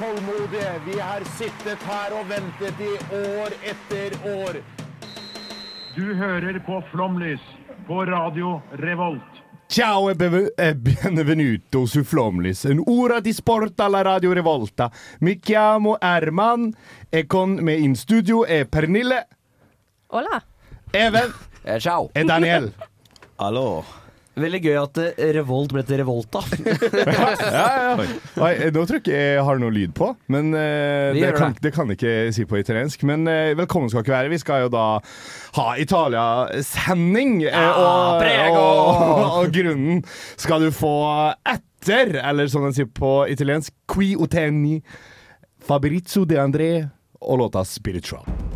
tålmodige. Vi har sittet her og ventet i år etter år. Du hører på Flomlys på Radio Revolt. Ciao e beve- e benvenuto su Flomlis, un'ora di sport alla Radio Revolta. Mi chiamo Erman e con me in studio è Pernille, Hola. Even Eh, Ciao. e Daniel. Hallo. Veldig gøy at eh, Revolt ble til Revolta. Ja, ja. Oi, nå tror jeg ikke jeg har noe lyd på, men uh, det, kan, det. det kan jeg ikke si på italiensk. Men uh, velkommen skal dere være. Vi skal jo da ha Italia-sending. Ja, og, og, og grunnen skal du få etter, eller som de sier på italiensk, qui uteni Fabrizio de André og låta 'Spiritual'.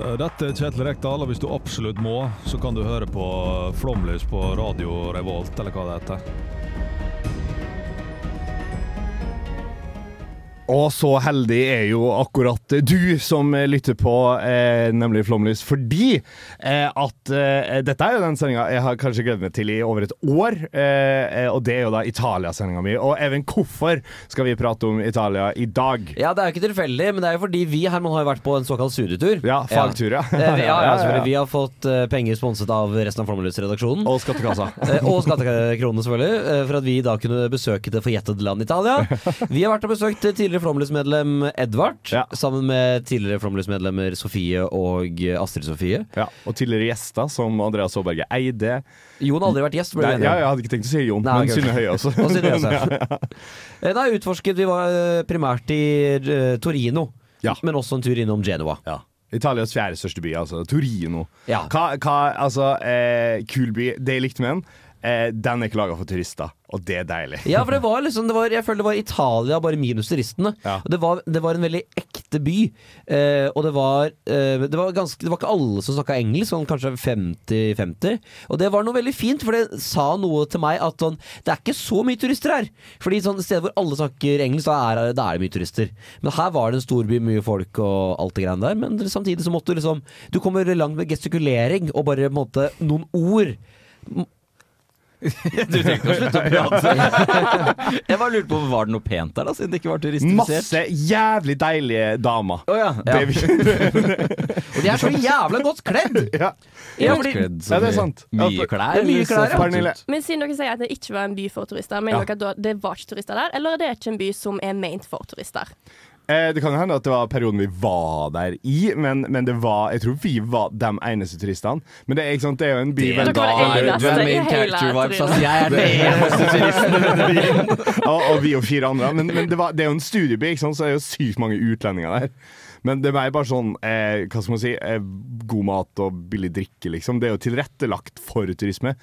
Dette er Kjetil Rekdal, og hvis du absolutt må, så kan du høre på eh, Flomlys på Radio Revolt, eller hva det heter. Og så heldig er jo akkurat du som lytter på, eh, nemlig Flomlys, fordi eh, at eh, dette er jo den sendinga jeg har kanskje gledet meg til i over et år, eh, og det er jo da Italia-sendinga mi. Og Even, hvorfor skal vi prate om Italia i dag? Ja, det er jo ikke tilfeldig, men det er jo fordi vi Herman har vært på en såkalt studietur. Ja, fagtur, ja. ja, ja, ja, selvfølgelig. Vi har fått eh, penger sponset av resten av Flomlys-redaksjonen. Og skattekassa. Eh, Og skattekronene, selvfølgelig, eh, for at vi da kunne besøke det forjettede land Italia. Vi har vært og besøkt tidligere Flomlys-medlem Edvard, Ja. sammen med tidligere Flåmlys-medlemmer Sofie og eh, Astrid Sofie. Ja, og tidligere gjester som Andreas Aaberge Eide. Jon har aldri vært gjest. Nei, ja, jeg hadde ikke tenkt å si Jon, Nei, men. Synne Høie også. Og Synne Høie, Ja, Eh, utforsket Vi var eh, primært i uh, Torino, Ja. men også en tur innom Genova. ja. Italias fjerde største by, altså Torino. Ja. Hva, hva, altså, eh, kul by. Det jeg likte med den, eh, den er ikke laga for turister, og det er deilig. Ja, for det var liksom det var, Jeg føler det var Italia, bare minus turistene. Ja. Det, var, det var en veldig ekte by. Eh, og det var, eh, det, var ganske, det var ikke alle som snakka engelsk, sånn kanskje 50-50. Og det var noe veldig fint, for det sa noe til meg at sånn, det er ikke så mye turister her. Fordi sånn steder hvor alle snakker engelsk, da er, da er det mye turister. Men her var det en storby, mye folk og alt det greiene der. Men samtidig så måtte du liksom Du kommer langt med gestikulering og bare på en måte noen ord. Du trenger ikke å slutte å prate. Jeg bare lurte på, Var det noe pent der, da, siden det ikke var turistifisert? Masse jævlig deilige damer. Oh, ja. Er Og de er så jævla godt kledd! ja. Ja, fordi- Kledd Ja, det er sant. Mye klær. Er mye klær, ja. Men siden dere sier at det ikke var en by for turister, mener Ja. dere at det var ikke turister der, eller er det ikke en by som er ment for turister? Eh, det kan hende at det var perioden vi var der i, men, men det var, jeg tror vi var de eneste turistene. Men det er, ikke sant, det er jo en by Det- Da er du er main character vibes, altså. Jeg er den eneste turisten i byen. og, og vi og fire andre. Men, men det, var, det er jo en studieby, ikke sant, så det er jo sykt mange utlendinger der. Men det er bare sånn eh, hva skal man si, eh, god mat og billig drikke, liksom. Det er jo tilrettelagt for turisme,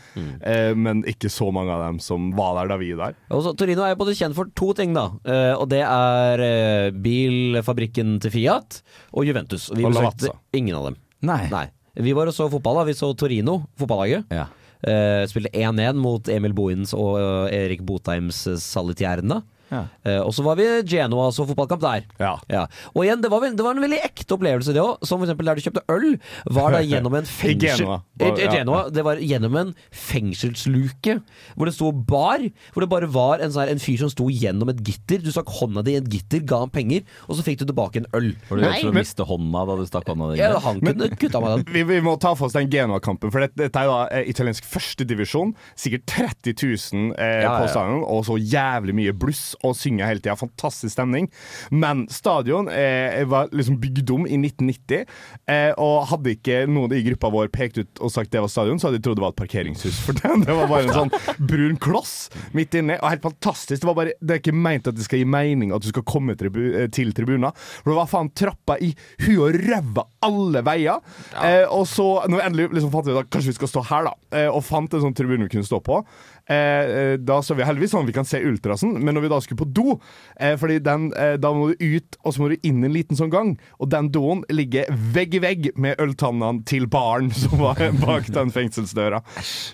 eh, men ikke så mange av dem som var der da vi var der. Også, Torino er jo både kjent for to ting, da. Eh, og det er eh, bilfabrikken til Fiat og Juventus. Vi Og besøkte Lavazza. ingen av dem. Nei. Nei. Vi var og så fotball. da Vi så Torino, fotballaget. Ja. Eh, spilte 1-1 mot Emil Bohins og Erik Botheims uh, Salitierne. Ja. Eh, og så var vi i Genoa og så fotballkamp der. Ja. Og igjen, det var, det var en veldig ekte opplevelse, det òg. Som eksempel der du kjøpte øl, var da gjennom en fengsel... Genoa. I, i Ja. Genoa. Det var gjennom en fengselsluke, hvor det sto bar. Hvor det bare var en, sånn en fyr som sto gjennom et gitter. Du stakk hånda di i et gitter, ga han penger, og så fikk du tilbake en øl. For du Nei. men... miste hånda da du stakk hånda di Ja, han kunne kutta meg den. Vi, vi må ta for oss den Genoa-kampen, for dette, dette er da eh, italiensk førstedivisjon. Sikkert 30 000 eh, Ja, ja, på ja. stadion, og så jævlig mye bluss og synge hele tida. Fantastisk stemning. Men stadion eh, var liksom bygd om i 1990, eh, og hadde ikke noen i gruppa vår pekt ut og sagt det var stadion, så hadde de trodd det var et parkeringshus. For den. det var bare en sånn brun kloss midt inne, og helt fantastisk. Det, var bare, det er ikke meint at det skal gi mening at du skal komme tribu eh, til tribuner, for det var faen trappa i huet og ræva alle veier. Eh, og så, når vi endelig liksom fant ut at kanskje vi skal stå her, da, eh, og fant en sånn tribune vi kunne stå på, Eh, eh, da så vi heldigvis sånn at vi kan se ultrasen, men når vi da skulle på do eh, Fordi den, eh, Da må du ut, og så må du inn en liten sånn gang. Og den doen ligger vegg i vegg med øltannene til baren som var bak den fengselsdøra.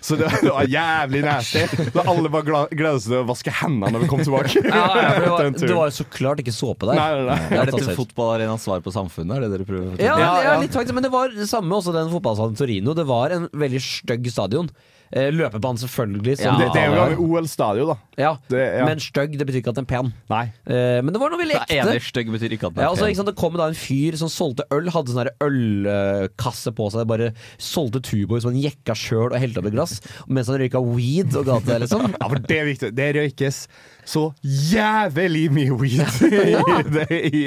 Så det, det var jævlig nasty. Da alle bare gleda seg til å vaske hendene når vi kom tilbake. Ja, ja, det, var, det var jo så klart ikke såpe der. Nei, nei, nei. Det Er dette selv. fotballarenas svar på samfunnet? Er det dere prøver å Ja, fortelle? ja, ja. litt faktisk, men det var det samme også den fotballstallen Torino. Det var en veldig stygg stadion. Eh, løpebane, selvfølgelig. som det, det er jo gammel OL-stadion, da. Ja, Det- ja. Men stygg, det betyr ikke at den er pen. Nei. Eh, men det var noe veldig Det er ekte. Enig, stygg betyr ikke at den Ja, er altså, pen. ikke sant, Det kom da en fyr som solgte øl, hadde sånn ølkasse på seg. Bare solgte Tuborg som han jekka sjøl og helte opp i glass. Mens han røyka weed og ga til det, liksom. Ja, for det er viktig. Det røykes så jævlig mye weed i, det, i,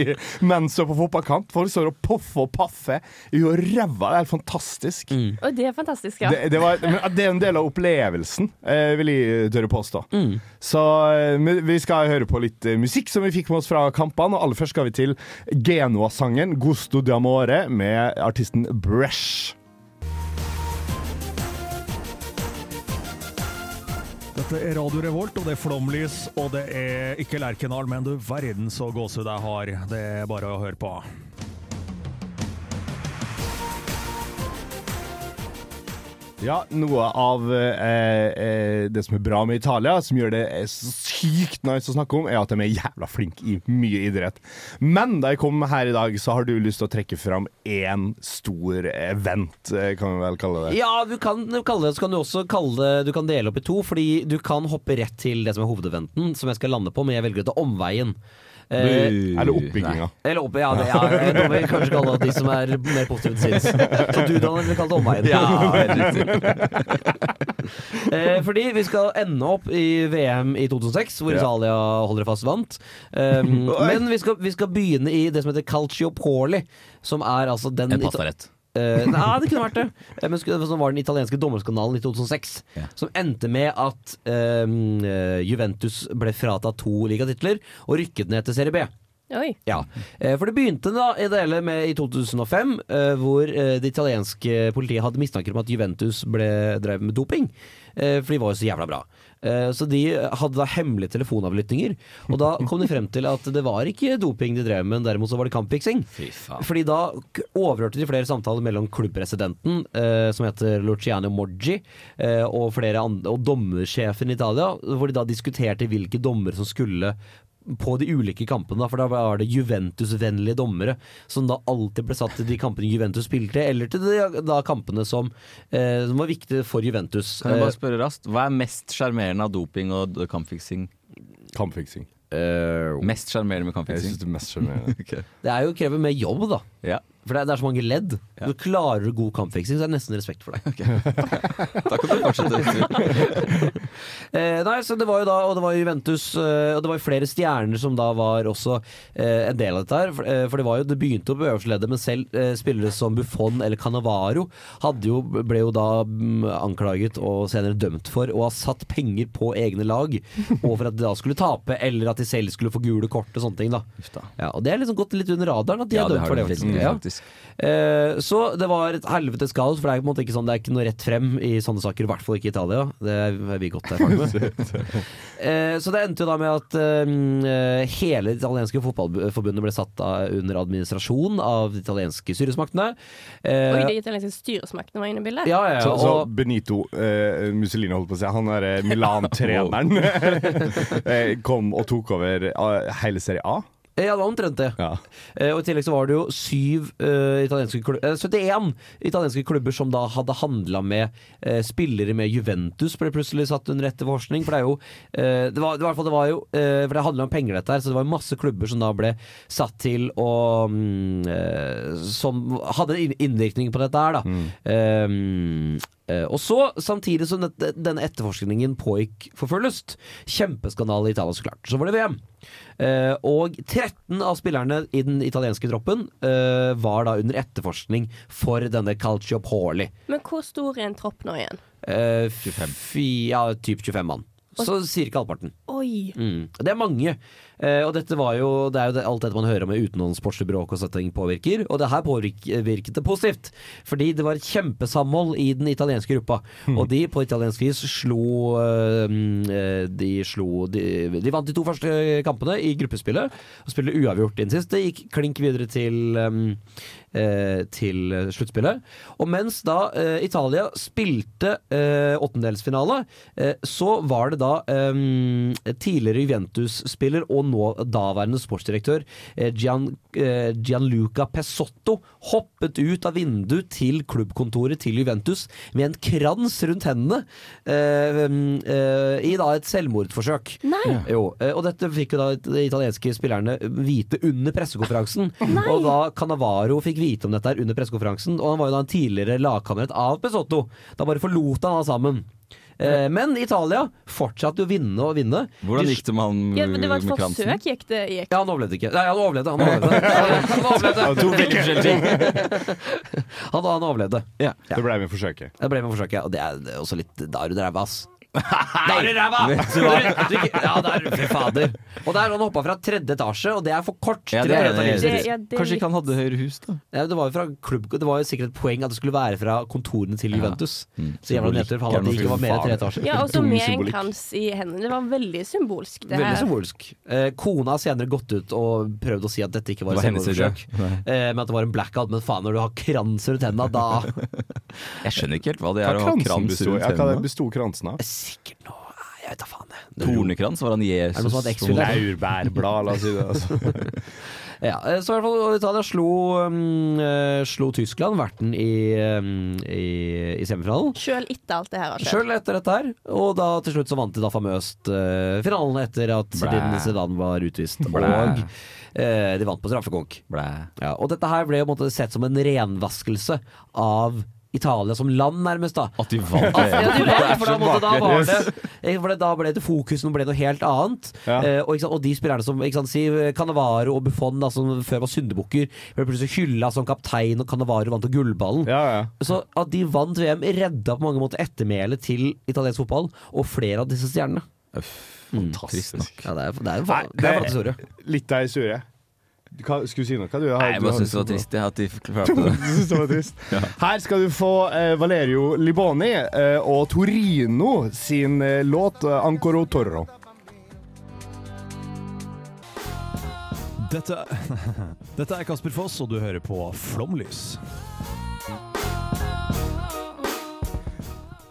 mens du er på fotballkamp. Folk står og poffer og paffer i og ræva. Det er fantastisk. Og det er fantastisk, ja. Det, det, var, men det er en del av opplevelsen, eh, vil jeg tørre påstå. Så eh, vi skal høre på litt eh, musikk som vi fikk med oss fra kampene. Og aller først skal vi til Genoa-sangen 'Gusto di amore' med artisten Bresh. Dette er Radio Revolt, og det er flomlys, og det er ikke Lerkendal, men du verden så gåsehud jeg har. Det er bare å høre på. Ja, noe av eh, eh, det som er bra med Italia, som gjør det eh, sykt nice å snakke om, er at de er jævla flinke i mye idrett. Men da jeg kom her i dag, så har du lyst til å trekke fram én stor event, eh, kan vi vel kalle det. Ja, du kan kalle det Så kan du også kalle det Du kan dele opp i to, fordi du kan hoppe rett til det som er hovedeventen, som jeg skal lande på, men jeg velger å ta omveien. Eh, Eller oppbygginga. eller opp, ja, det, ja, nå vil jeg kanskje kalle det de som er mer positive til sinns. Så du, Daniel, vil kalle det omveien. Ja. Eh, fordi vi skal ende opp i VM i 2006, hvor. Italia holder det fast vant. Um, men vi skal, vi skal begynne i det som heter Calcio Poli, som er altså den En pastarett. Eh, nei, det kunne vært det. Eh, Men så var den italienske dommerskandalen i 2006. Ja. Som endte med at eh, Juventus ble fratatt to ligatitler og rykket ned til Serie B. Oi. Ja, eh, For det begynte da i det hele med i 2005, eh, hvor eh, det italienske politiet hadde mistanker om at Juventus ble, drev med doping. eh, For de var jo så jævla bra. Eh, Så de hadde da hemmelige telefonavlyttinger. Og da kom de frem til at det var ikke doping de drev med, men derimot så var det kampfiksing. Fy faen. Fordi da overhørte de flere samtaler mellom klubbpresidenten, eh, som heter Luciano Moggi, eh, og, flere andre, og dommersjefen i Italia, hvor de da diskuterte hvilke dommere som skulle på de ulike kampene, da, for da var det Juventus-vennlige dommere som da alltid ble satt til de kampene Juventus spilte, eller til de da kampene som, eh, som var viktige for Juventus. Kan jeg bare spørre raskt, Hva er mest sjarmerende av doping og kampfiksing? Kampfiksing. Uh, Mest sjarmerende med Jeg kampfiksing? det er mest sjarmerende. det er jo krever mer jobb, da. Ja. For det er, det er så mange ledd. Ja. Du klarer god kampfiksing, så jeg har nesten respekt for deg. Da kan du fortsette. Eh, nei, så det var jo da, og det var Juventus, eh, og det var jo flere stjerner som da var også eh, en del av dette her. For, eh, for det var jo, det begynte jo på øverste leddet, men selv eh, spillere som Buffon eller Cannavaro hadde jo, ble jo da mm, anklaget og senere dømt for å ha satt penger på egne lag, og for at de da skulle tape, eller at de selv skulle få gule kort og sånne ting. da. Ja, og det har liksom gått litt under radaren at de Ja, er dømt for det. faktisk. Ja. Faktisk. Eh, så det var et helvetes kaos, for det er på en måte ikke sånn Det er ikke noe rett frem i sånne saker, i hvert fall ikke i Italia. Det er vi godt erfarne med. Eh, så det endte jo da med at eh, hele det italienske fotballforbundet ble satt under administrasjon av de italienske styresmaktene. Og Oi, de italienske styresmaktene var inne i bildet? ja, ja, Så, så Benito Mussolini, holdt på å si, han derre Milan-treneren, kom og tok over hele Serie A. ja, det var omtrent det. Ja. Eh, og I tillegg så var det jo syv eh, italienske klubber, eh, 71 italienske klubber som da hadde handla med eh, spillere med Juventus, ble plutselig satt under etterforskning. For det er jo eh, det var, det var, i hvert fall- det var jo eh, For det handla om penger, dette her. Så det var masse klubber som da ble satt til å mm, Som hadde inn- innvirkning på dette her, da. Mm. Og så, samtidig som dette, denne etterforskningen pågikk for full lyst, kjempeskandale i Italia, så klart. Så var det VM. Eh, og 13 av spillerne i den italienske troppen eh, var da under etterforskning for denne Calciopoli. Men hvor stor er en tropp nå igjen? Eh, 25. Ja, typ 25 mann. Så ca. halvparten. Oi. Mm. Det er mange. Eh, og dette var jo, det er jo det, alt dette man hører om utenlandssportslig bråk og sånne ting påvirker. Og det her påvirket det positivt. Fordi det var et kjempesamhold i den italienske gruppa. Og de på italiensk vis slo eh, mm, eh, De slo de, de vant de to første kampene i gruppespillet. Og spilte uavgjort inn sist. Det gikk klink videre til eh, til sluttspillet. Og mens da eh, Italia spilte eh, åttendelsfinale, eh, så var det da eh, tidligere Juventus-spiller og nå daværende sportsdirektør eh, Gian, eh, Gianluca Pesotto hoppet ut av vinduet til klubbkontoret til Juventus med en krans rundt hendene eh, eh, i da et selvmordsforsøk. Nei. Jo, eh, og dette fikk jo da de italienske spillerne vite under pressekonferansen. og da Canavaro fikk vite om dette her under pressekonferansen, og han var jo da en tidligere lagkamerat av Pesotto. Da bare forlot han alle sammen. Eh, men Italia fortsatte å vinne og vinne. Hvordan gikk det med han Ja, men det var et forsøk, gikk det gikk. Ja, han overlevde ikke. Nei, han overlevde. Han overlevde. Han overlevde. To veldig forskjellige ting. Han, han overlevde. Ja. Det ble med forsøket. Det ble med forsøket, og det er, det er også litt Da er du ræva, ass. Da er du ræva! Ja, der, er fy fader. Og der han hoppa fra tredje etasje, og det er for kort Ja, det er det. livet Det, ja, det er Kanskje ikke han hadde høyere hus, da? Ja, det var klubb Det var jo sikkert et poeng at det skulle være fra kontorene til Juventus. Mm. Så jævla nedtur for at det ikke var mer enn tre etasjer. Ja, og så med en krans i hendene. Det var veldig symbolsk. Det Veldig symbolsk. Eh, kona har senere gått ut og prøvd å si at dette ikke var var selvmordsforsøk, eh, men at det var en blackout. Men faen, når du har krans rundt hendene, da Jeg skjønner ikke helt hva det Hva er å ha krans rundt ja, hva besto bestod kransen av? Sikkert noe Jeg vet da faen. Det. Tornekrans? Var han Er det noe Jesus? heter X-Filer? Laurbærblad, la oss si det. Altså. Ja, eh, så i hvert fall Italia slo, um, eh, slo Tyskland, verten i, um, i, i semifinalen. Sjøl etter alt det her har skjedd. Sjøl etter dette her, og da til slutt så vant de da famøst uh, finalen etter at Zidane Zidane var utvist. Blæ. Og uh, de vant på straffekonk. Ja, og dette her ble jo sett som en renvaskelse av Italia som land, nærmest. da At de vant ja, de det. for da, ble måtte, da var det fokus for Da ble det ble noe helt annet. Ja. Eh, og, ikke sant, og de spillerne som ikke sant, si, Canavaro og Buffon, da, som før var syndebukker, ble plutselig hylla som kaptein, og Canavaro vant gullballen. Ja, ja. Så at de vant VM, redda på mange måter ettermælet til italiensk fotball, og flere av disse stjernene. Fantastisk. nok. Ja, det er, det er det er en flott historie. Litt av historie. Skulle du si noe? Du, har- Nei, jeg bare syns det var å- trist jeg, at de klarte det. Synes det var trist. Her skal du få eh, Valerio Liboni eh, og Torino sin eh, låt eh, 'Ancoro Torro'. Dette, dette er Kasper Foss, og du hører på Flomlys.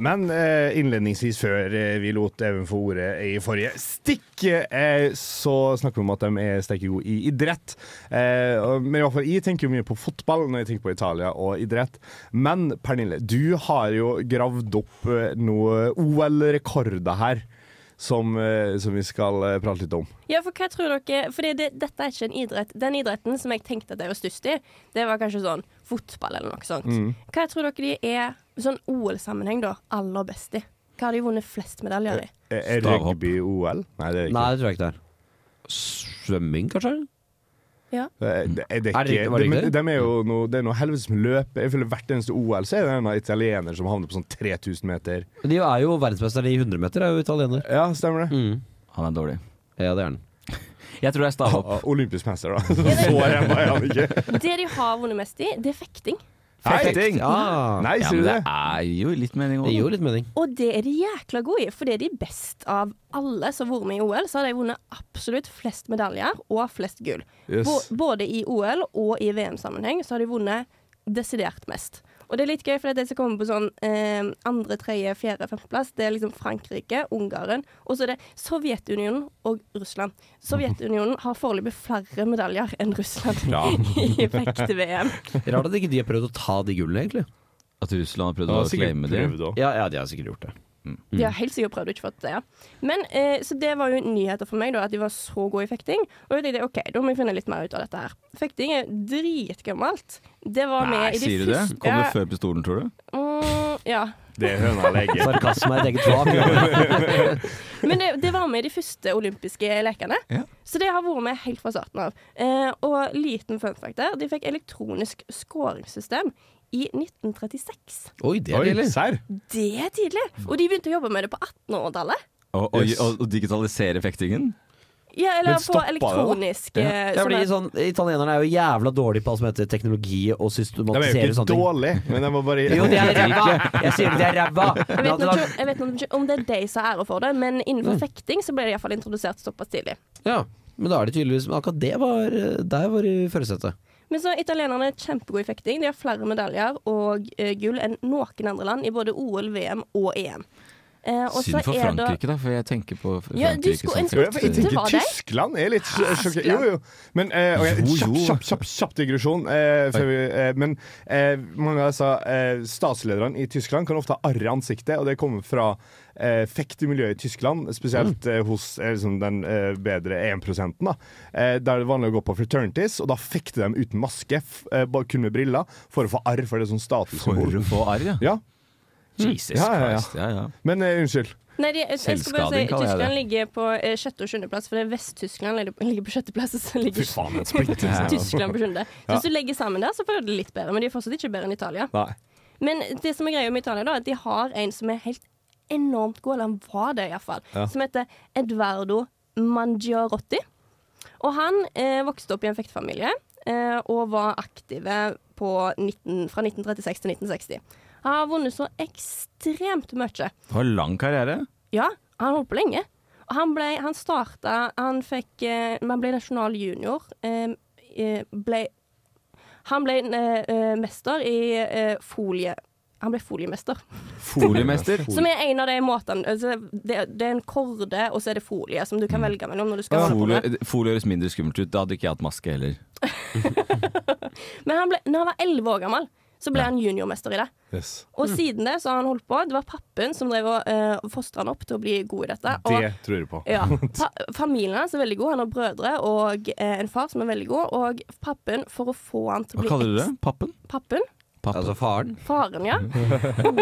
Men eh, innledningsvis, før eh, vi lot Even få ordet i forrige stikk, eh, så snakker vi om at de er steike gode i idrett. Men i hvert fall, jeg tenker jo mye på fotball når jeg tenker på Italia og idrett. Men Pernille, du har jo gravd opp noen OL-rekorder her. Som, eh, som vi skal eh, prate litt om. Ja, for hva tror dere For det, dette er ikke en idrett. Den idretten som jeg tenkte at jeg var størst i, det var kanskje sånn fotball eller noe sånt. Mm. Hva tror dere de er sånn OL-sammenheng da aller best i? Hva har de vunnet flest medaljer i? Er, Er rugby-OL? Nei, det er ikke. Nei, det tror jeg ikke det er. Svømming, kanskje? Ja. Det er, det det ikke. riktig- De, de er jo noe, det er noe helvetes med løp. Jeg føler Hvert eneste OL så er det en italiener som havner på sånn 3000 meter. De er jo verdensmester i 100 meter, er jo italiener. Ja, stemmer det. Mm. Han er dårlig. Ja, det er han. Jeg tror det er stav opp Olympisk mester, da. Så ræva er han ikke. Det de har vunnet mest i, det er fekting. Fekting! Ja. Nei, sier du det det? er jo litt mening Det gir jo litt mening. Og det er de jækla gode i, for det er de best av alle som har vært med i OL. Så har de vunnet absolutt flest medaljer og flest gull. Yes. Både i OL og i VM-sammenheng så har de vunnet desidert mest. Og det er litt gøy, for det er de som kommer på sånn eh, andre, tredje, fjerde, femteplass, det er liksom Frankrike, Ungarn, og så er det Sovjetunionen og Russland. Sovjetunionen har foreløpig flere medaljer enn Russland i fekte-VM. Rart at ikke de har prøvd å ta de gullene, egentlig. At Russland har prøvd å claime det. Ja, ja, de har sikkert gjort det. De har helt sikkert prøvd og ikke fått det. Ja. Men, eh, så det var jo nyheter for meg, da, at de var så gode i fekting. Og jeg tenkte OK, da må jeg finne litt mer ut av dette her. Fekting er dritgammelt. Det var Nei, med i de sier du det? første Kom det før pistolen, tror du? Mm, ja. Det er høna legger. Sarkasme er et eget fag. Men det, det var med i de første olympiske lekene. Ja. Så det har vært med helt fra starten av. Eh, og liten fun fact der, de fikk elektronisk skåringssystem i 1936. Oi, det er tidlig. serr? Det er tidlig! Og de begynte å jobbe med det på 1800-tallet. Og, og, og, og digitalisere fektingen? Ja, eller på elektronisk Ja. Ja, fordi sånn Italienerne er jo jævla dårlige på alt som heter teknologi og De er jo ikke dårlige, men de var bare Jo, de er ræva! Jeg sier de er ræva! jeg vet, ikke- jeg vet ikke om det er de som har æra for det, men innenfor fekting så ble det iallfall introdusert såpass tidlig. Ja, men da er det tydeligvis Men akkurat det var Der var i førersetet. Men så Italienerne er kjempegode i fekting. De har flere medaljer og eh, gull enn noen andre land i både OL, VM og EM. Eh, Synd for er Frankrike, da, for jeg tenker på Frankrike Ja, du skulle ønske- Jo, jeg tenker. Tyskland er litt sjokkert. Jo, jo. Men eh, okay, kjapp, kjapp, kjapp, kjapp digresjon. Eh, før vi, eh, men eh, mange av disse eh, statslederne i Tyskland kan ofte ha arr i ansiktet, og det kommer fra eh, miljø i Tyskland, spesielt eh, hos eh, liksom den eh, bedre 1 da. Eh, der er det vanlig å gå på fraternities, og da fekter de uten maske, eh, kun med briller, for å få arr, for det er sånn For å få arr, ja. Ja, Jesus Ja, ja, ja. Christ. Ja, ja. men eh, unnskyld. Nei, de, jeg skal bare si Selvskading kaller jeg Tyskland ligger på eh, sjette og sjuendeplass, for det er Vest-Tyskland ligger, ligger på sjetteplass. og Så ligger faen, splitter. Tyskland på sjuende. Så hvis du legger sammen der, så får du det litt bedre, men de er fortsatt ikke bedre enn Italia. Nei. Men det som er greia med Italia, da, er at de har en som er helt enormt god, eller han var det iallfall, Ja. som heter Edvardo Mangiarotti. Og han eh, vokste opp i en fektefamilie eh, og var aktive på 19, fra 1936 til 1960. Han har vunnet så ekstremt mye. Du har lang karriere. Ja, han holdt på lenge. Og han ble, han starta Han fikk Han ble nasjonal junior. Eh, eh, ble Han ble eh, eh, mester i eh, folie... Han ble foliemester. Foliemester. Som er en av de måtene altså, det, det er en korde, og så er det folie som du kan velge mellom når du skal holde på med. Folie, folie høres mindre skummelt ut. Da hadde ikke jeg hatt maske heller. Men han ble, når han var elleve år gammel, så ble Ja. han juniormester i det. Yes. Og siden det så har han holdt på. Det var pappen som drev og uh, fostra han opp til å bli god i dette. Og Det tror jeg på. Ja. Pa familien hans er veldig god. Han har brødre og uh, en far som er veldig god. Og pappen, for å få han til å bli Hva kaller du det? Pappen? Pappen? Pappen. Altså faren. Faren, ja.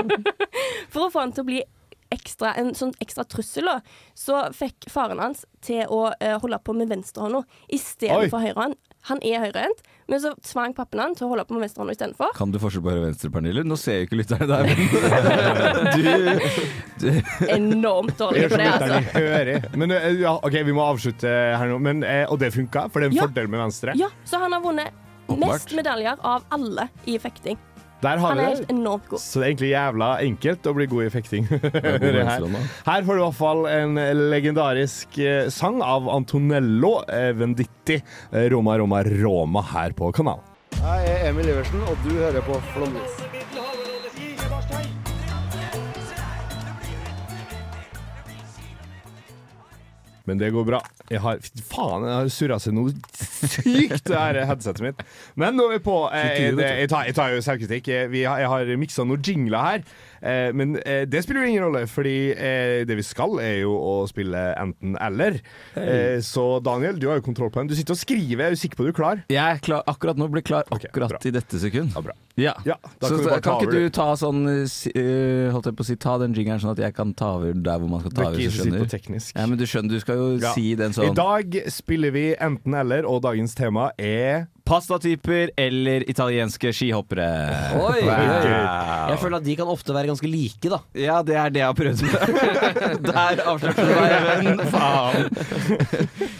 for å få han til å bli ekstra, en sånn ekstra trussel, da, så fikk faren hans til å uh, holde på med venstrehånda istedenfor høyrehånd. Han er høyrehendt, men så tvang pappen han til å holde på med venstrehånda istedenfor. Kan du forskjell på høyre og venstre, Pernille? Nå ser jo ikke lytterne der, men du, Enormt dårlig på det, altså. hører. Men eh, ja, OK, vi må avslutte her nå. Men, eh, og det funka, for det er en Ja. fordel med venstre. Ja, så han har vunnet mest medaljer av alle i fekting. Der har Han er helt enormt god. Så det er egentlig jævla enkelt å bli god i fekting. her. her får du i hvert fall en legendarisk eh, sang av Antonello Venditti, eh, Roma Roma Roma, her på kanalen. Jeg er Emil Iversen, og du hører på Flåmlys. Men det går bra. Jeg har, faen, jeg har surra seg noe sykt, det her headsetet mitt. Men nå er vi på. Eh, det, jeg, tar, jeg tar jo selvkritikk. Jeg, har, jeg har miksa noen jingler her. Eh, men eh, det spiller jo ingen rolle, fordi eh, det vi skal, er jo å spille enten-eller. Eh, så Daniel, du har jo kontroll på den. Du sitter og skriver. Er du sikker på at du er klar? jeg er klar, akkurat nå blir klar akkurat bra. i dette sekund. Ja, bra. Ja. Ja, Så kan kan ikke du ta sånn uh, Holdt jeg på å si, ta den jingeren sånn at jeg kan ta over der hvor man skal Du ta er over, så på skjønner teknisk. Ja, men du skjønner, du skal jo Ja. si den sånn. I dag spiller vi enten-eller, og dagens tema er Pastatyper eller italienske skihoppere. Oi. Wow. Jeg føler at de kan ofte være ganske like, da. Ja, det er det jeg har prøvd. Der avslørte du meg, venn. Faen.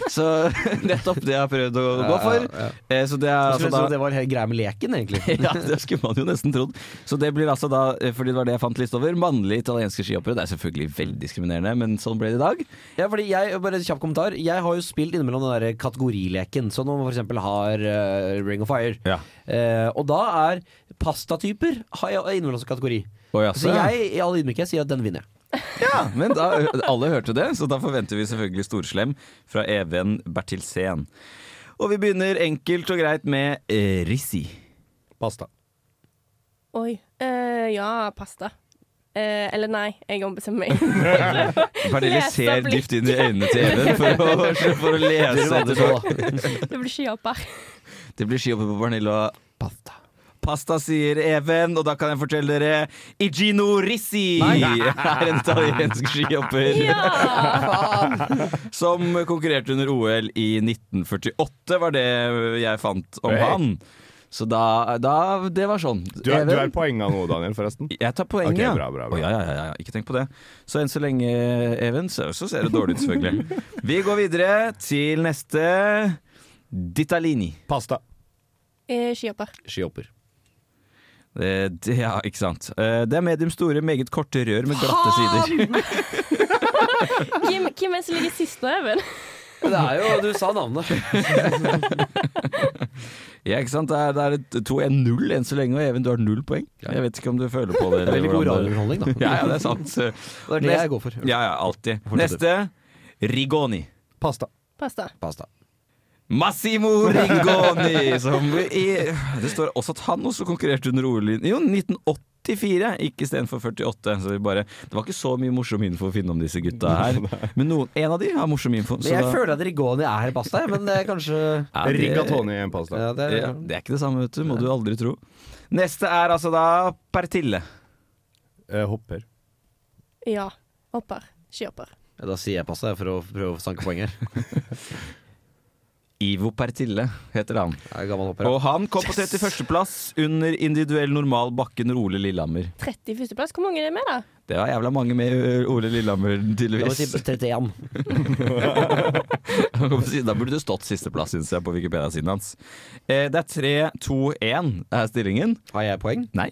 Så nettopp det jeg har prøvd å gå for. Eh, Så det er altså da det var helt greia med leken, egentlig. ja, det skulle man jo nesten trodd. Så det blir altså da, eh, fordi det var det jeg fant liste over, mannlige italienske skihoppere. Det er selvfølgelig veldig diskriminerende, men sånn ble det i dag. Ja, fordi jeg, bare en kjapp kommentar Jeg har jo spilt innimellom den der kategorileken så når man eksempel har eh, Ring of Fire Ja. Eh, Og da er pastatyper innenfor også kategori Og Så jeg i all ydmykhet sier at den vinner jeg Ja, men da, alle hørte det, så da forventer vi selvfølgelig storslem fra Even Bertilsen. Og vi begynner enkelt og greit med eh, rissi. pasta. Oi. Eh, ja, pasta. Eh, eller nei, jeg ombestemmer meg. Pernille ser dypt inn i øynene til Even for å, for å lese det blir skihopper. Det blir skihopper på Pernille pasta. Pasta, sier Even, og da kan jeg fortelle dere Igino Rissi er en italiensk skihopper Ja! som konkurrerte under OL i 1948, var det jeg fant om Hey. han. Så da, da Det var sånn. Du, er- du er poenga nå, Daniel, forresten. Jeg tar poenget, Ok, ja. bra, bra, bra. Oh, ja, ja, ja, ja. Ikke tenk på det. Så enn så lenge, Even, så, så ser det dårlig ut, selvfølgelig. Vi går videre til neste Ditalini. Pasta. Eh, skihopper. Skihopper. Det, det, ja, ikke sant. Eh, Det er medium store, meget korte rør med glatte sider. Hvem, hvem er det som ligger sist nå, Even? Det er jo Du sa navnet. Ja, ikke sant? Det er, det er et 2-1-0 enn så lenge, og Even, du har null poeng. Jeg vet ikke om du føler på det. eller Veldig god radiounderholdning, da. Ja, ja, det er sant. Det er det jeg går for. Ja, ja, alltid. Neste Rigoni. Pasta. Pasta. Pasta. Massimo Rigoni! Som i, det står også at han også konkurrerte under OL i Jo, 1984, ikke istedenfor 48. Så vi bare, det var ikke så mye morsom info å finne om disse gutta her. Men noen, en av de har morsom info. Men så jeg da- føler at Rigoni er pasta, men det er kanskje Ja, det- Rigatoni er en pasta. ja, det er, Ja, det er ikke det samme, vet du. Må du aldri tro. Neste er altså da Pertille. Eh, hopper. Ja. Hopper. Skihopper. Ja, Da sier jeg pasta for å prøve å sanke poeng her. Ivo Pertille heter han. Og han kom på 31.-plass under individuell normal bakken Ole Lillehammer. 31.-plass. Hvor mange er det med, da? Det var jævla mange med ø, Ole Lillehammer, tydeligvis. si 31. da burde det stått sisteplass, syns jeg, på Wikipedia-siden hans. Eh, det er 3-2-1 er stillingen. Har jeg poeng? Nei.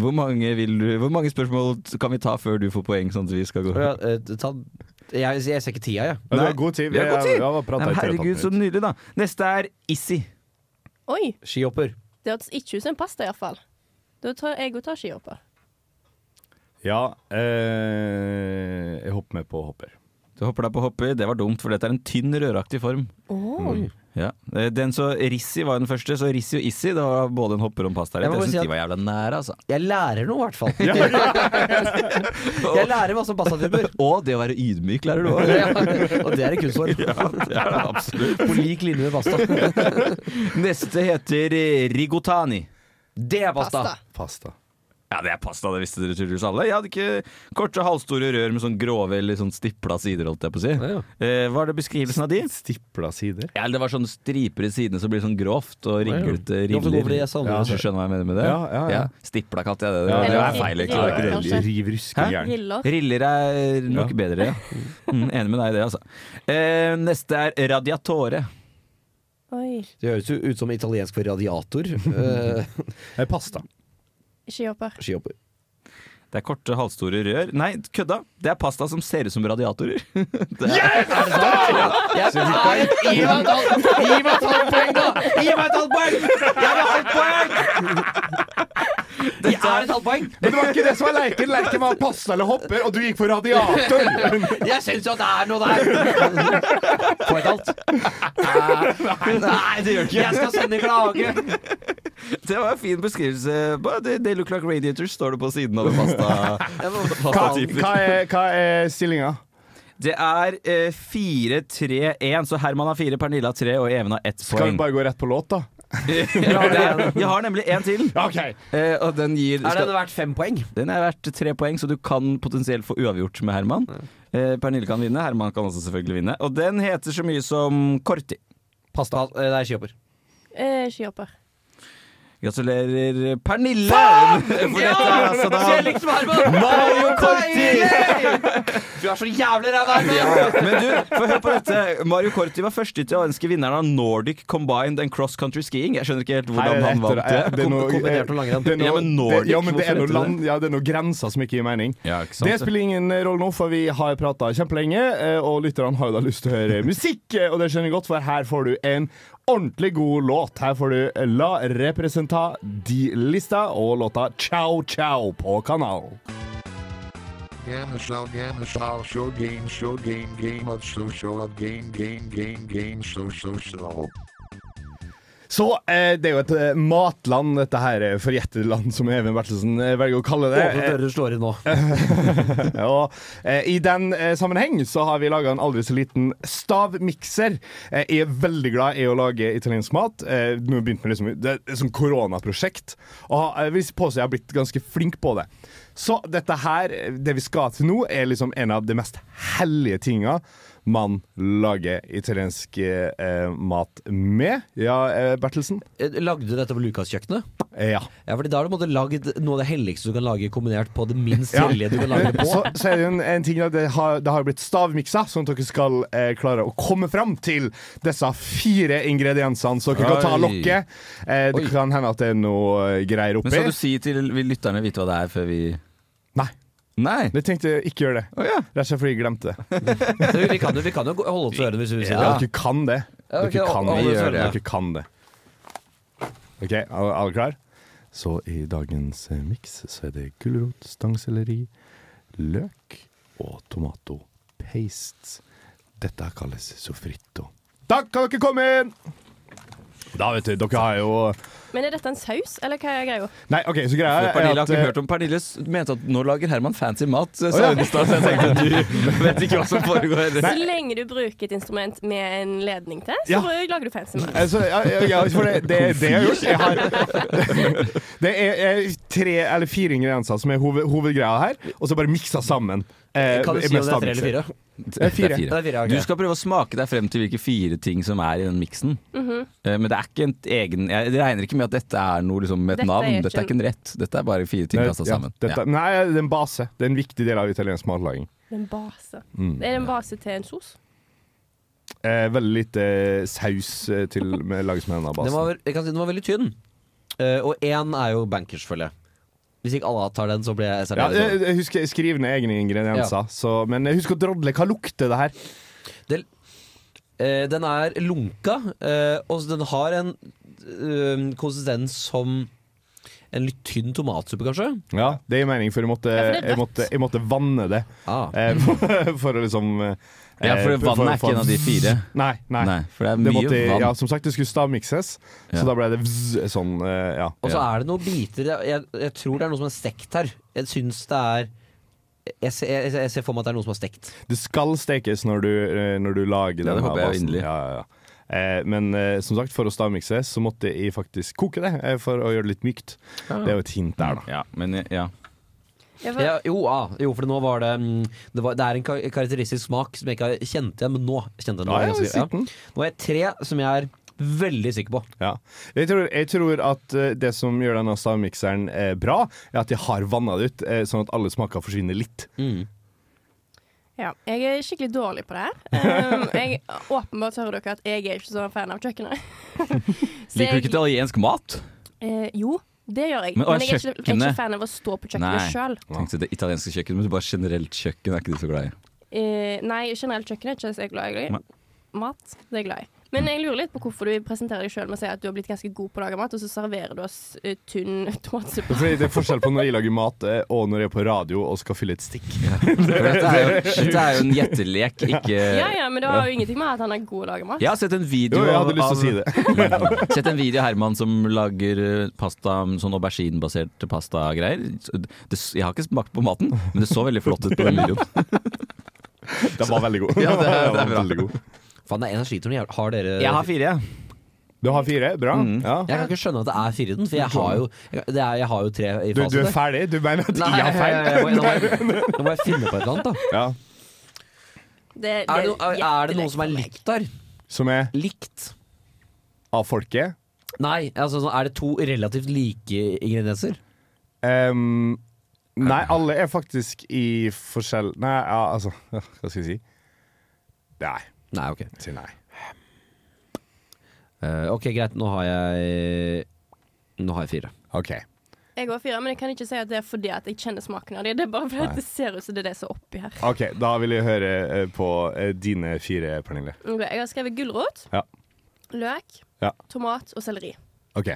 Hvor mange, vil du, hvor mange spørsmål kan vi ta før du får poeng, sånn at vi skal gå? Ja, eh, ta, jeg, jeg ser ikke tida, jeg. Ja, du har god tid. Vi har god tid. Jeg, jeg herregud, så nydelig, da. Neste er Issi. Oi! Skihopper. Det hørtes ikke ut som en pasta, iallfall. Da tar jeg òg tar skihopper. Ja, eh, jeg hopper med på hopper. Du hopper deg på hopper. Det var dumt, for dette er en tynn, røraktig form. Oh. Ja. Eh, Den så Rissi var den første, så Rissi og Issi det var både en hopper og en pastarett. Jeg må Jeg syns si de var jævla nære, altså. Jeg lærer noe, i hvert fall. jeg lærer masse om pastatyper. Og det å være ydmyk lærer du òg. Ja, og det er en kunstform. det er det absolutt. På lik linje med pasta. Neste heter eh, rigotani. Det er pasta. Pasta. Pasta. Ja, det er pasta, det visste dere tydeligvis alle. Jeg hadde ikke korte, halvstore rør med sånn grove eller sånn stipla sider, holdt jeg på å si. Ja, ja. Eh, var det beskrivelsen av de? Stipla sider. Ja, eller det var sånne striper i sidene som blir sånn grovt og ringlete riller. Ja, jeg sa det. Du skjønner hva jeg mener med det? Ja, ja, ja. Stipla katt, ja. det. Ja, det det er er feil, Ikke, riller, Det er ikke. Riv ruskejern. Riller. Riller er nok Ja. bedre, ja. Mm, enig med deg i det, altså. Eh, neste er radiatore. Oi. Det høres jo ut som italiensk for radiator. Eh, Eh, Pasta. Skihopper. skihopper. Det er korte, halvstore rør. Nei, kødda! Det er pasta som ser ut som radiatorer. Det er, yes! Gi meg et halvt gi meg et halvt poeng, da! Gi meg et halvt poeng! Jeg vil ha et poeng! Det er et halvt poeng! Men det var ikke det som var leken. Leken var pasta eller hopper, og du gikk for radiator. Jeg syns jo at det er noe der! Få et halvt. Nei, det gjør ikke Jeg skal sende klage. det var en fin beskrivelse. They, they look like radiators, står det på siden av en pasta. Hva, hva er, hva er stillinga? Det er eh, 4-3-1, så Herman har fire, Pernille har tre og Even har ett Skal vi bare gå rett på låt, da? Ja, er, jeg har nemlig en til, Okay. eh, og den gir Er den verdt fem poeng? Den er verdt tre poeng, så du kan potensielt få uavgjort med Herman. Eh, Pernille kan vinne, Herman kan også selvfølgelig vinne. Og den heter så mye som Korti. Pasta. Eh, Det er skihopper. Eh, skihopper. Gratulerer, Pernille! For dette er altså da Mario Corti! Du er så jævlig ræva. Men du, få høre på dette. Mario Corti var første ønske vinneren av Nordic Combined and Cross Country Skiing. Jeg skjønner ikke helt hvordan han vant det. det er noe- Kombinert det er noe- Ja, men Nordic, det- ja, men det er noe land, ja, det er noen grenser som ikke gir mening. Ja, ikke sant Det spiller ingen rolle nå, for vi har prata kjempelenge, eh, og lytterne har jo da lyst til å høre musikk, eh, og det skjønner jeg godt, for her får du en ordentlig god låt. Her får du La Representa Di Lista og låta Ciao Ciao på kanalen. Gamma show, show, game, show game, game of so show of game, game, game, game, so so so. Så eh, det er jo et eh, matland, dette her eh, forjettede land, som Even Bertelsen eh, velger å kalle det. Åpne dører slår inn nå. og eh, I den eh, sammenheng så har vi laga en aldri så liten stavmikser. Eh, jeg er veldig glad i å lage italiensk mat. Eh, nå har jeg begynt med liksom, Det er et koronaprosjekt. Og eh, jeg vil påstå jeg har blitt ganske flink på det. Så dette her, eh, det vi skal til nå, er liksom en av de mest hellige tinga man lager italiensk eh, mat med. Ja, eh, Bertelsen? Eh, Lagde du dette på Lukas-kjøkkenet? Eh, ja. Ja, fordi da har du måtte lagd noe av det helligste du kan lage kombinert på det minst Ja. hellige du kan lage det på. Så, så er det en, en ting det har, det har blitt stavmiksa, sånn at dere skal eh, klare å komme fram til disse fire ingrediensene. Så dere kan ta lokket. Eh, det Oi. kan hende at det er noe greier oppi. Men skal du si til vil lytterne vite hva det er før vi Nei, Nei! Jeg tenkte ikke gjøre det. Oh, ja. Rett og slett fordi jeg glemte det. Vi, kan jo, vi kan jo holde oss til ørene hvis vi vil si Ja. det. Dere kan det. Dere okay, kan vi det. hold oss Gjør det. Dere kan det. OK, alle, alle klar? Så i dagens eh, miks så er det gulrot, stangselleri, løk og tomato paste. Dette kalles sofritto. Takk, kan dere komme inn! Da, vet du, dere har jo Men er dette en saus, eller hva er greia? Nei, OK, så greia er Pernille har at ikke eh, hørt om Pernille mente at nå lager Herman fancy mat, sa oh, ja. så jeg tenkte du vet ikke hva som foregår. Så lenge du bruker et instrument med en ledning til, så Ja. lager du fancy mat. Altså, ja, for det, det det jeg har gjort. Jeg har, det er, er tre eller fire ingredienser som er hoved, hovedgreia her, og så bare miksa sammen. Eh, Kan du si om det er tre eller fire? Det er fire. Det er fire, okay. Du skal prøve å smake deg frem til hvilke fire ting som er i den miksen. Mm -hmm. Men det er ikke en egen Jeg regner ikke med at dette er noe liksom, med et Dette navn. Dette er ikke en rett. Dette er bare fire ting kasta ja, sammen. dette, Ja. Nei, det er en base. Det er en viktig del av italiensk matlaging. En base. Mm. Det er en base til en sos. Eh, veldig lite saus eh, til med lages med denne Den basen. var, jeg kan si den var veldig tynn. Uh, og én er jo bankers, følger jeg. Hvis ikke alle tar den, så blir jeg ja, særdeles jeg, jeg husker skriv ned egne ingredienser, så, men husk å drodle. Hva lukter det her? Eh, Den er lunka, eh, og den har en eh, konsistens som en litt tynn tomatsuppe, kanskje. Ja, Det gir mening, for jeg måtte, Ja, for jeg måtte, jeg måtte vanne det. Ah. Eh, for, for å liksom eh, Ja, for vannet er ikke en av de fire. Nei. nei. Nei, for det er Det mye måtte, vann. ja, som sagt, det skulle stavmikses, Ja. så da ble det vzz, sånn. eh, ja. Og så er det noen biter jeg, jeg, tror det er noe som er stekt her. Jeg syns det er jeg ser, jeg, jeg ser for meg at det er noe som er stekt. Det skal stekes når du, eh, når du lager Ja, det håper jeg basen. inderlig. Ja, ja, ja. Eh, men eh, som sagt, for å stavmikse så måtte jeg faktisk koke det, eh, for å gjøre det litt mykt. Det er jo et hint der, da. Ja, men ja. Ja, jo, ah, jo, for nå var det mm, Det, var, det er en karakteristisk smak som jeg ikke har kjent igjen, men nå kjente jeg den. Ja, Nå er ja, ja. Nå er jeg tre som jeg er veldig sikker på. Ja. Jeg, tror, jeg tror at eh, det som gjør denne stavmikseren eh, bra, er at de har vanna det ut, eh, sånn at alle smaker forsvinner litt. ja, jeg er skikkelig dårlig på det her. Um, jeg, åpenbart hører dere at jeg er ikke så fan av kjøkkenet. Liker du ikke italiensk mat? Eh, jo, det gjør jeg. Men, Men, jeg, er ikke, jeg er ikke fan av å stå på kjøkkenet sjøl. Det italienske kjøkken, men bare generelt kjøkken er ikke du så glad i. Uh, nei, generelt kjøkken er ikke så glad i. Mat det er jeg glad i. Men jeg lurer litt på hvorfor du presenterer deg sjøl med å si at du har blitt ganske god på å lage mat, og så serverer du oss uh, tynn tomatsuppe. Fordi Det er forskjell på når jeg lager mat eh, og når jeg er på radio og skal fylle et stikk. For dette er jo, dette er jo en gjettelek, ikke Ja ja, men det har jo ingenting med at han er god å lage mat. Jeg har sett en video Jo, jeg hadde lyst til å av- si det. Sett en video av Herman som lager eh, pasta, sånn auberginebasert pastagreier. Jeg har ikke smakt på maten, men det så veldig flott ut på den videoen. Den var veldig god. Ja, det er- det er bra. Faen, det er en jeg sliter. Har dere Jeg har fire. Du har fire? Bra. Mm. Ja. Jeg kan ikke skjønne at det er fire i den, for jeg har jo, jeg, det er, jeg har jo tre i Du, du er ferdig? Du mener at Nei, jeg har feil? jeg nå, må jeg, nå må jeg finne på et eller annet, da. Ja. Det, Er det, no, er, er det noe som er likt der? Som er Likt? av folket? Nei, altså er det to relativt like ingredienser? Um, nei, alle er faktisk i forskjell Nei, ja, altså Hva skal jeg si? Nei. Nei, ok. Si nei. Eh, ok, greit. Nå har jeg Nå har jeg fire. OK. Jeg går fire, men jeg kan ikke si at det er fordi at jeg kjenner smaken av det. Det er bare fordi at det ser ut som det er det som er oppi her. Ok, Da vil jeg høre eh, på eh, dine fire, Pernille. Ok, jeg har skrevet gulrot, Ja. løk, Ja. tomat og selleri. OK.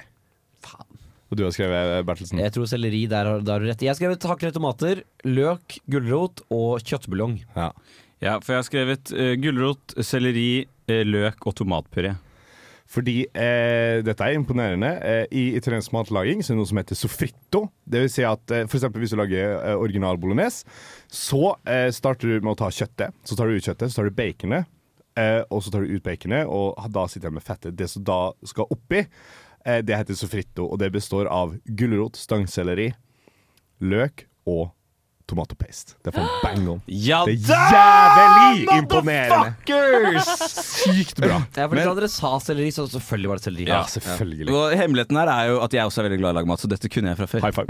Faen. Og du har skrevet eh, Bertelsen? Jeg tror selleri, der har, der har du rett. Jeg har skrevet hakkede tomater, løk, gulrot og kjøttbuljong. Ja. Ja, for jeg har skrevet uh, gulrot, selleri, uh, løk og tomatpuré. Fordi eh, dette er imponerende. Eh, I italiensk matlaging så er det noe som heter soffritto. Det vil si at eh, for hvis du lager eh, original bolognese, så eh, starter du med å ta kjøttet. Så tar du ut kjøttet, så tar du baconet, og så tar du ut baconet, og da sitter jeg med fettet. Det som da skal oppi, det heter soffritto, og det består av gulrot, stangselleri, løk og tomato paste. Det er for bang on. Ja Det er jævlig imponerende. Motherfuckers! Sykt bra. Ja, for da dere sa selleri, så selvfølgelig var det selleri. Ja, selvfølgelig. Og hemmeligheten her er jo at jeg også er veldig glad i å lage mat, så dette kunne jeg fra før. High five.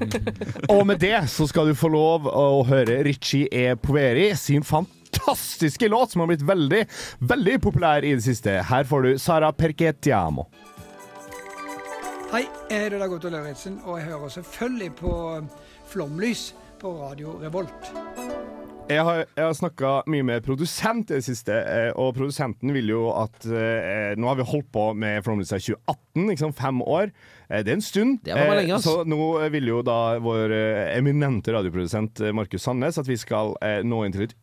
og med det så skal du få lov å høre Richie E. Poveri sin fantastiske låt, som har blitt veldig, veldig populær i det siste. Her får du Sara Perketiamo. Hei, jeg heter Dag Otto Lauritzen, og jeg hører selvfølgelig på Flomlys på Radio Revolt. Jeg har, jeg har snakka mye med produsent i det siste, eh, og produsenten vil jo at eh, Nå har vi holdt på med Flåmlys siden 2018, liksom fem år. Eh, det er en stund. Det var lenge, altså. så nå vil jo da vår eh, eminente radioprodusent eh, Markus Sandnes at vi skal eh, nå inn til et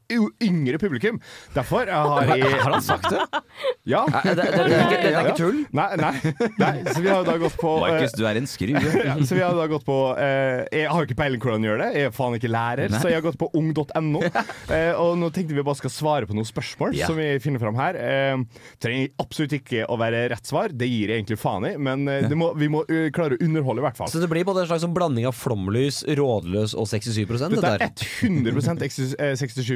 yngre publikum. Derfor har jeg Har han sagt det? Ja. Det, det, det, det, er ikke, er ikke tull. Nei, nei, nei. Så vi har jo da gått på eh, Markus, du er en skrue. ja, så vi har da gått på eh, Jeg har jo ikke peiling hvordan han gjør det. Jeg er faen ikke lærer, Nei. så jeg har gått på ung.no. Eh, og nå tenkte vi bare skal svare på noen spørsmål Ja. som vi finner fram her. Eh, trenger absolutt ikke å være rett svar, det gir jeg egentlig faen i, men eh, det må, vi må eh, klare å underholde, i hvert fall. Så det blir både en slags sånn blanding av flomlys, rådløs og 67% Dette er 100 eks- eh, 67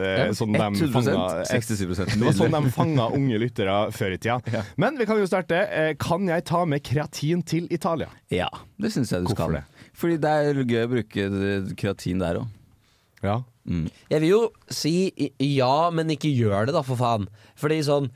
eh, sånn de 100%, fanga 67 Det var sånn de fanga unge lyttere før i tida. Men vi kan jo starte. Kan jeg ta med kreatin til Italia? Ja, det syns jeg du Hvorfor skal. det? Fordi det er gøy å bruke kreatin der òg. Ja. Jeg vil jo si ja, men ikke gjør det, da, for faen. Fordi sånn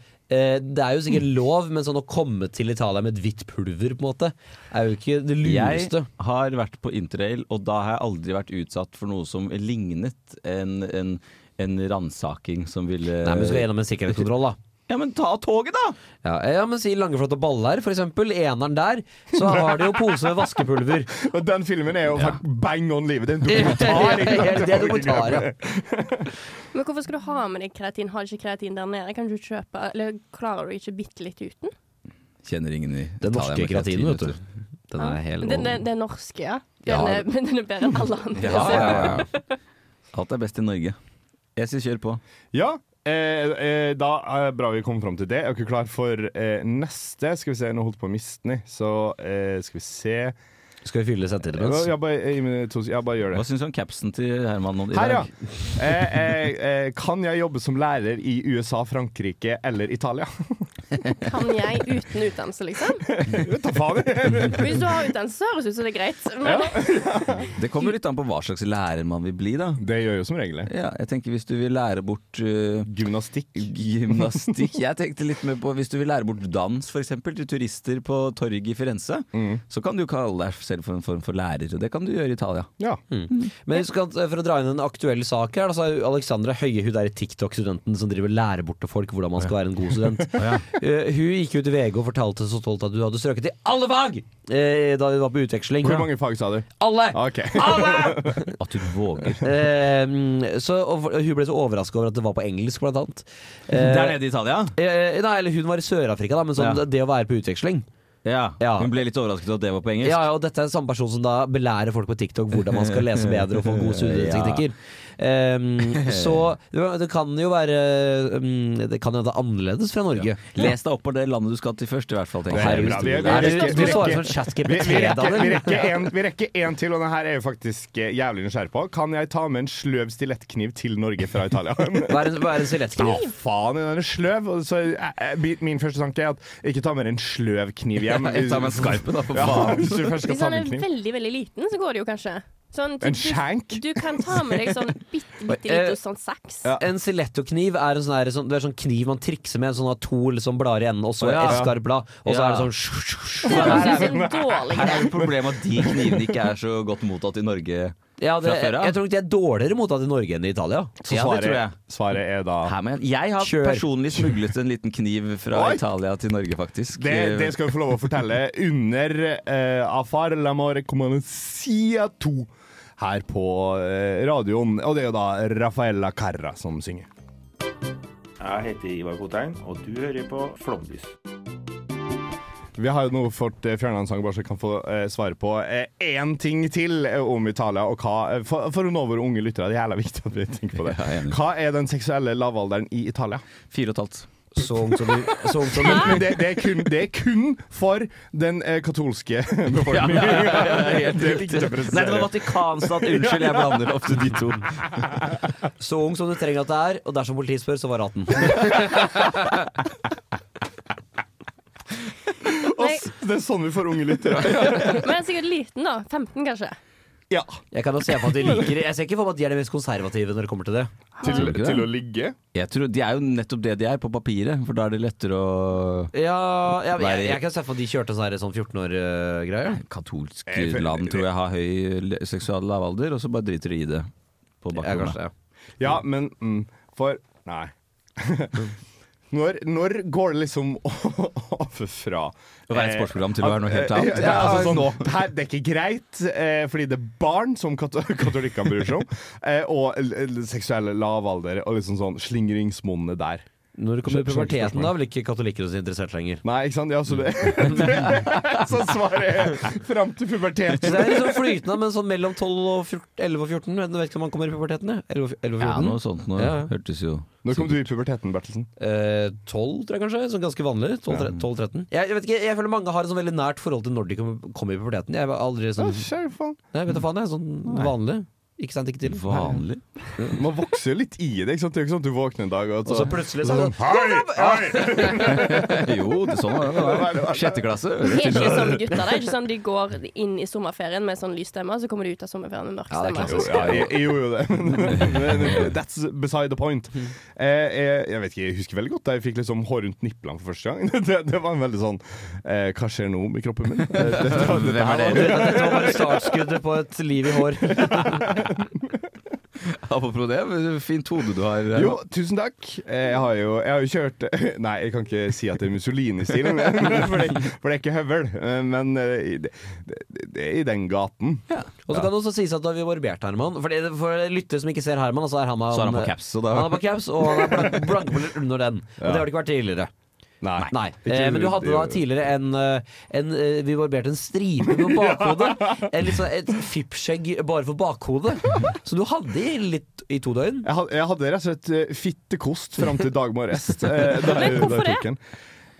Det er jo sikkert lov, men sånn å komme til Italia med et hvitt pulver, på en måte, er jo ikke det Jeg har vært på interrail, og da har jeg aldri vært utsatt for noe som lignet en, en, en ransaking som ville Nei, men du skal gjennom en sikkerhetskontroll, da. Ja, men ta toget, da! Ja, ja men si Langeflot og Baller, for eksempel. Eneren der. Så har de jo pose med vaskepulver. Og den filmen er jo faktisk bang on livet. Det er en dokumentar. Det er dokumentar, ja. Men hvorfor skal du ha med deg kreatin? Har du ikke kreatin der nede? Kan du kjøpe Eller klarer du ikke bitte litt uten? Kjenner ingen i Den norske kreatinen, vet du. Den er helt Den, den, den norske, ja. Ja. Den, er, men den er bedre enn alle andre. Ja, ja, ja. Alt er best i Norge. Jeg sier kjør på. Ja, eh, eh, da er det bra vi kom fram til det. Jeg Er ikke klar for eh, neste? Skal vi se, nå holdt på å miste den, så eh, skal vi se Skal vi fylle settet imens? Ja, bare, to- ja, bare gjør Hva det. syns du om capsen til Herman? nå i Her, ja. dag? Eh, eh, eh, kan jeg jobbe som lærer i USA, Frankrike eller Italia? Kan jeg uten utdannelse, liksom? Ta faen! Hvis du har utdannelse, så høres det ut som det er greit. Men Det kommer litt an på hva slags lærer man vil bli, da. Det gjør jo som regel det. Ja, jeg tenker Hvis du vil lære bort uh, Gymnastikk. gymnastikk Jeg tenkte litt mer på Hvis du vil lære bort dans, f.eks., til turister på torget i Firenze, Mm. så kan du kalle deg selv for en form for lærer. Og det kan du gjøre i Italia. Ja. Men husk at, eh, for å dra inn en aktuell sak her, så er jo Alexandra Høie hun der TikTok-studenten som driver lærer bort til folk hvordan man skal være en god student. Eh, hun gikk ut i VG og fortalte så stolt at du hadde strøket i alle fag uh, da du var på utveksling. Hvor mange fag sa du? Alle! Okay. Alle! At du våger. Uh, så, og hun ble så overraska over at det var på engelsk, blant annet. Der nede i Italia? nei, eller hun var i Sør-Afrika, men sånn, Ja. det å være på utveksling. Ja. Ja. Hun ble litt overrasket over at det var på engelsk. Ja, ja, og dette er samme person som da belærer folk på TikTok hvordan man skal lese bedre og få gode studieteknikker. Um, så det, det kan jo være um, Det kan jo være annerledes fra Norge. Les deg opp på det landet du skal til først, i hvert fall. Vi, Er rekker, en til, og det her er jo faktisk eh, jævlig nysgjerrig på. Kan jeg ta med en sløv stilettkniv til Norge fra Italia? Hva er en, hva er en Ja, faen, den er sløv. Så, eh, eh, min- første tanke er at ikke ta med en sløv kniv hjem. Ta med skarpe, da, for Ja, faen. skal hvis den er veldig, veldig liten, så går det jo kanskje. Sånn, En du- skjenk? Du kan ta med deg sånn bitte, bitte Eh, lite sånn saks. Ja. En stilettokniv er en sånn, sånn, det er sånn kniv man trikser med, sånn av to liksom, blader i enden, og så ja. et skarpt blad, og så Ja. er det sånn sj, sj, sj. Det høres ut dårlig Her er det problemet at de knivene ikke er så godt mottatt i Norge. ja, det, av? Jeg tror ikke de er dårligere mottatt i Norge enn i Italia. Så Ja, det tror svaret, jeg. svaret er da Her, jeg har Kjør. personlig smuglet en liten kniv fra Oi! Italia til Norge, faktisk. det, det skal vi få lov å fortelle under uh, Afar l'amore Sia 2 her på eh, radioen. Og det er jo da Rafaella Carra som synger. Jeg heter Ivar Kotein, og du hører på Flåmlys. Vi har jo nå fått uh, fjerna en sang, bare så jeg kan få eh, svare på én ting til eh, om Italia. Og hva, eh, for, for å nå våre unge lyttere, det er jævla viktig at vi tenker på det. Hva er den seksuelle lavalderen i Italia? Fire og et halvt. Så ung som vi så ung som Men, men det, det, er kun, det er kun for den eh, katolske befolkningen. Ja, ja, ja, ja, helt er riktig. Nei, det var Vatikanstat. Unnskyld, jeg blander ofte de to. Så ung som du trenger at det er, og dersom politiet spør, så var 18. Ass, det er sånn vi får unge lyttere. Men jeg er sikkert liten, da. 15, kanskje. Ja. Jeg kan jo se for at de liker Jeg ser ikke for meg at de er de mest konservative når det kommer til det. Til, det? til å ligge. Jeg tror De er jo nettopp det de er på papiret, for da er det lettere å Ja, jeg, jeg, jeg kan se for meg at de kjørte sånn, sånn 14-år-greier. Katolsk Jeg føler- land tror jeg har høy seksual lavalder, og så bare driter de i det på Ja, bakrommet. Ja, men mm, for Nei. Når, når går det liksom over fra Å være et sportsprogram til å være noe helt eh, annet? Ja, altså sånn, det, her, det er ikke greit, eh, fordi det er barn som kat katolikkene bryr seg om, eh, og seksuell lavalder og liksom sånn slingringsmonnet der. Når det kommer i puberteten, da vil ikke katolikker så interessert lenger. Nei, ikke sant? Ja, så det, Så svaret er fram til Så puberteten. det er liksom flytende, men sånn mellom 12 og 14, 11 og 14. Jeg vet ikke om man kommer i puberteten, Ja, 11 og 11 og 14. Ja, noe sånt noe. Ja. Hørtes jo Når kom du i puberteten, Bertelsen? Eh, 12, tror jeg kanskje. Sånn ganske vanlig. 12-13. Jeg, jeg vet ikke, jeg føler mange har et sånn veldig nært forhold til når de kommer i puberteten. Jeg var aldri sånn. Nei, vet du faen, jeg er sånn vanlig. Ikke sant, ikke til. vanlig. Man vokser jo litt i det. ikke sant? Det er ikke sånn at du våkner en dag og, Og så plutselig så er det Hei! Hei! jo, det er sånn det. Sjette klasse. Er ikke sånn gutter. Det er ikke sånn de går inn i sommerferien med sånn lys stemme, og så kommer de ut av sommerferien med mørk Ja, det er stemme. klassisk. Jo, ja, gjorde jo det. That's beside the point. Eh, jeg, jeg vet ikke, jeg husker veldig godt da jeg fikk liksom hår rundt nipplene for første gang. Det, det var en veldig sånn eh, Hva skjer nå med kroppen min? Det, det, det, det, det, det, det? det, det var bare startskuddet på et liv i hår. Apropos det, fint hode du har. Jo, tusen takk. Eh, Jeg har jo, jeg har jo kjørt Nei, jeg kan ikke si at det er Mussolini-stil, for, for det er ikke høvel. Eh, Men eh, det, det, det er i den gaten. Og så kan det også sies at da vi barbert Herman For, det, for lyttere som ikke ser Herman, så er han, Så er han på caps, så Han er på caps, og han er blank, blankpoler under den. Og det har det ikke vært tidligere. Nei. Nei. Eh, men du hadde da tidligere en, eh, en eh, Vi barberte en stripe på bakhodet. En litt sånn, et fippskjegg bare for bakhodet. Så du hadde litt i to døgn. Jeg hadde, rett og slett eh, fittekost fram til dag morges. eh, Men hvorfor den.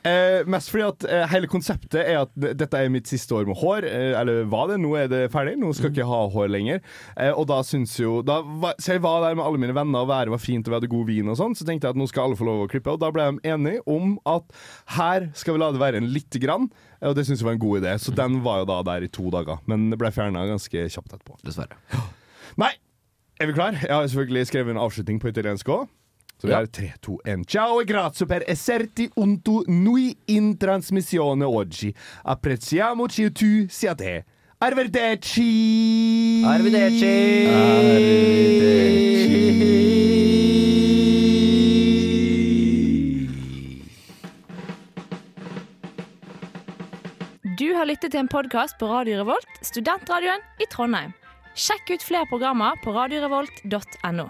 Eh, mest fordi at eh, hele konseptet er at dette er mitt siste år med hår. Eh, eller hva det? Nå er det ferdig. Nå skal jeg ikke ha hår lenger. Eh, og da syns jo da var, Så jeg var der med alle mine venner, og været var fint, og vi hadde god vin og sånn. Så tenkte jeg at nå skal alle få lov å klippe. Og da ble de enige om at her skal vi la det være en lite grann. eh, Og det syns jeg var en god idé. Så den var jo da der i to dager. Men det ble fjerna ganske kjapt etterpå. Dessverre. Nei, er vi klar? Jeg har selvfølgelig skrevet en avslutning på italiensk òg. Så vi Ja. har 3, 2, 1. Ciao e grazie per esserti unto noi in transmissione oggi. Apprezziamoci e tu sia te. Arrivederci! Arrivederci! Du har lyttet til en podkast på Radio Revolt, studentradioen i Trondheim. Sjekk ut flere programmer på radiorevolt.no.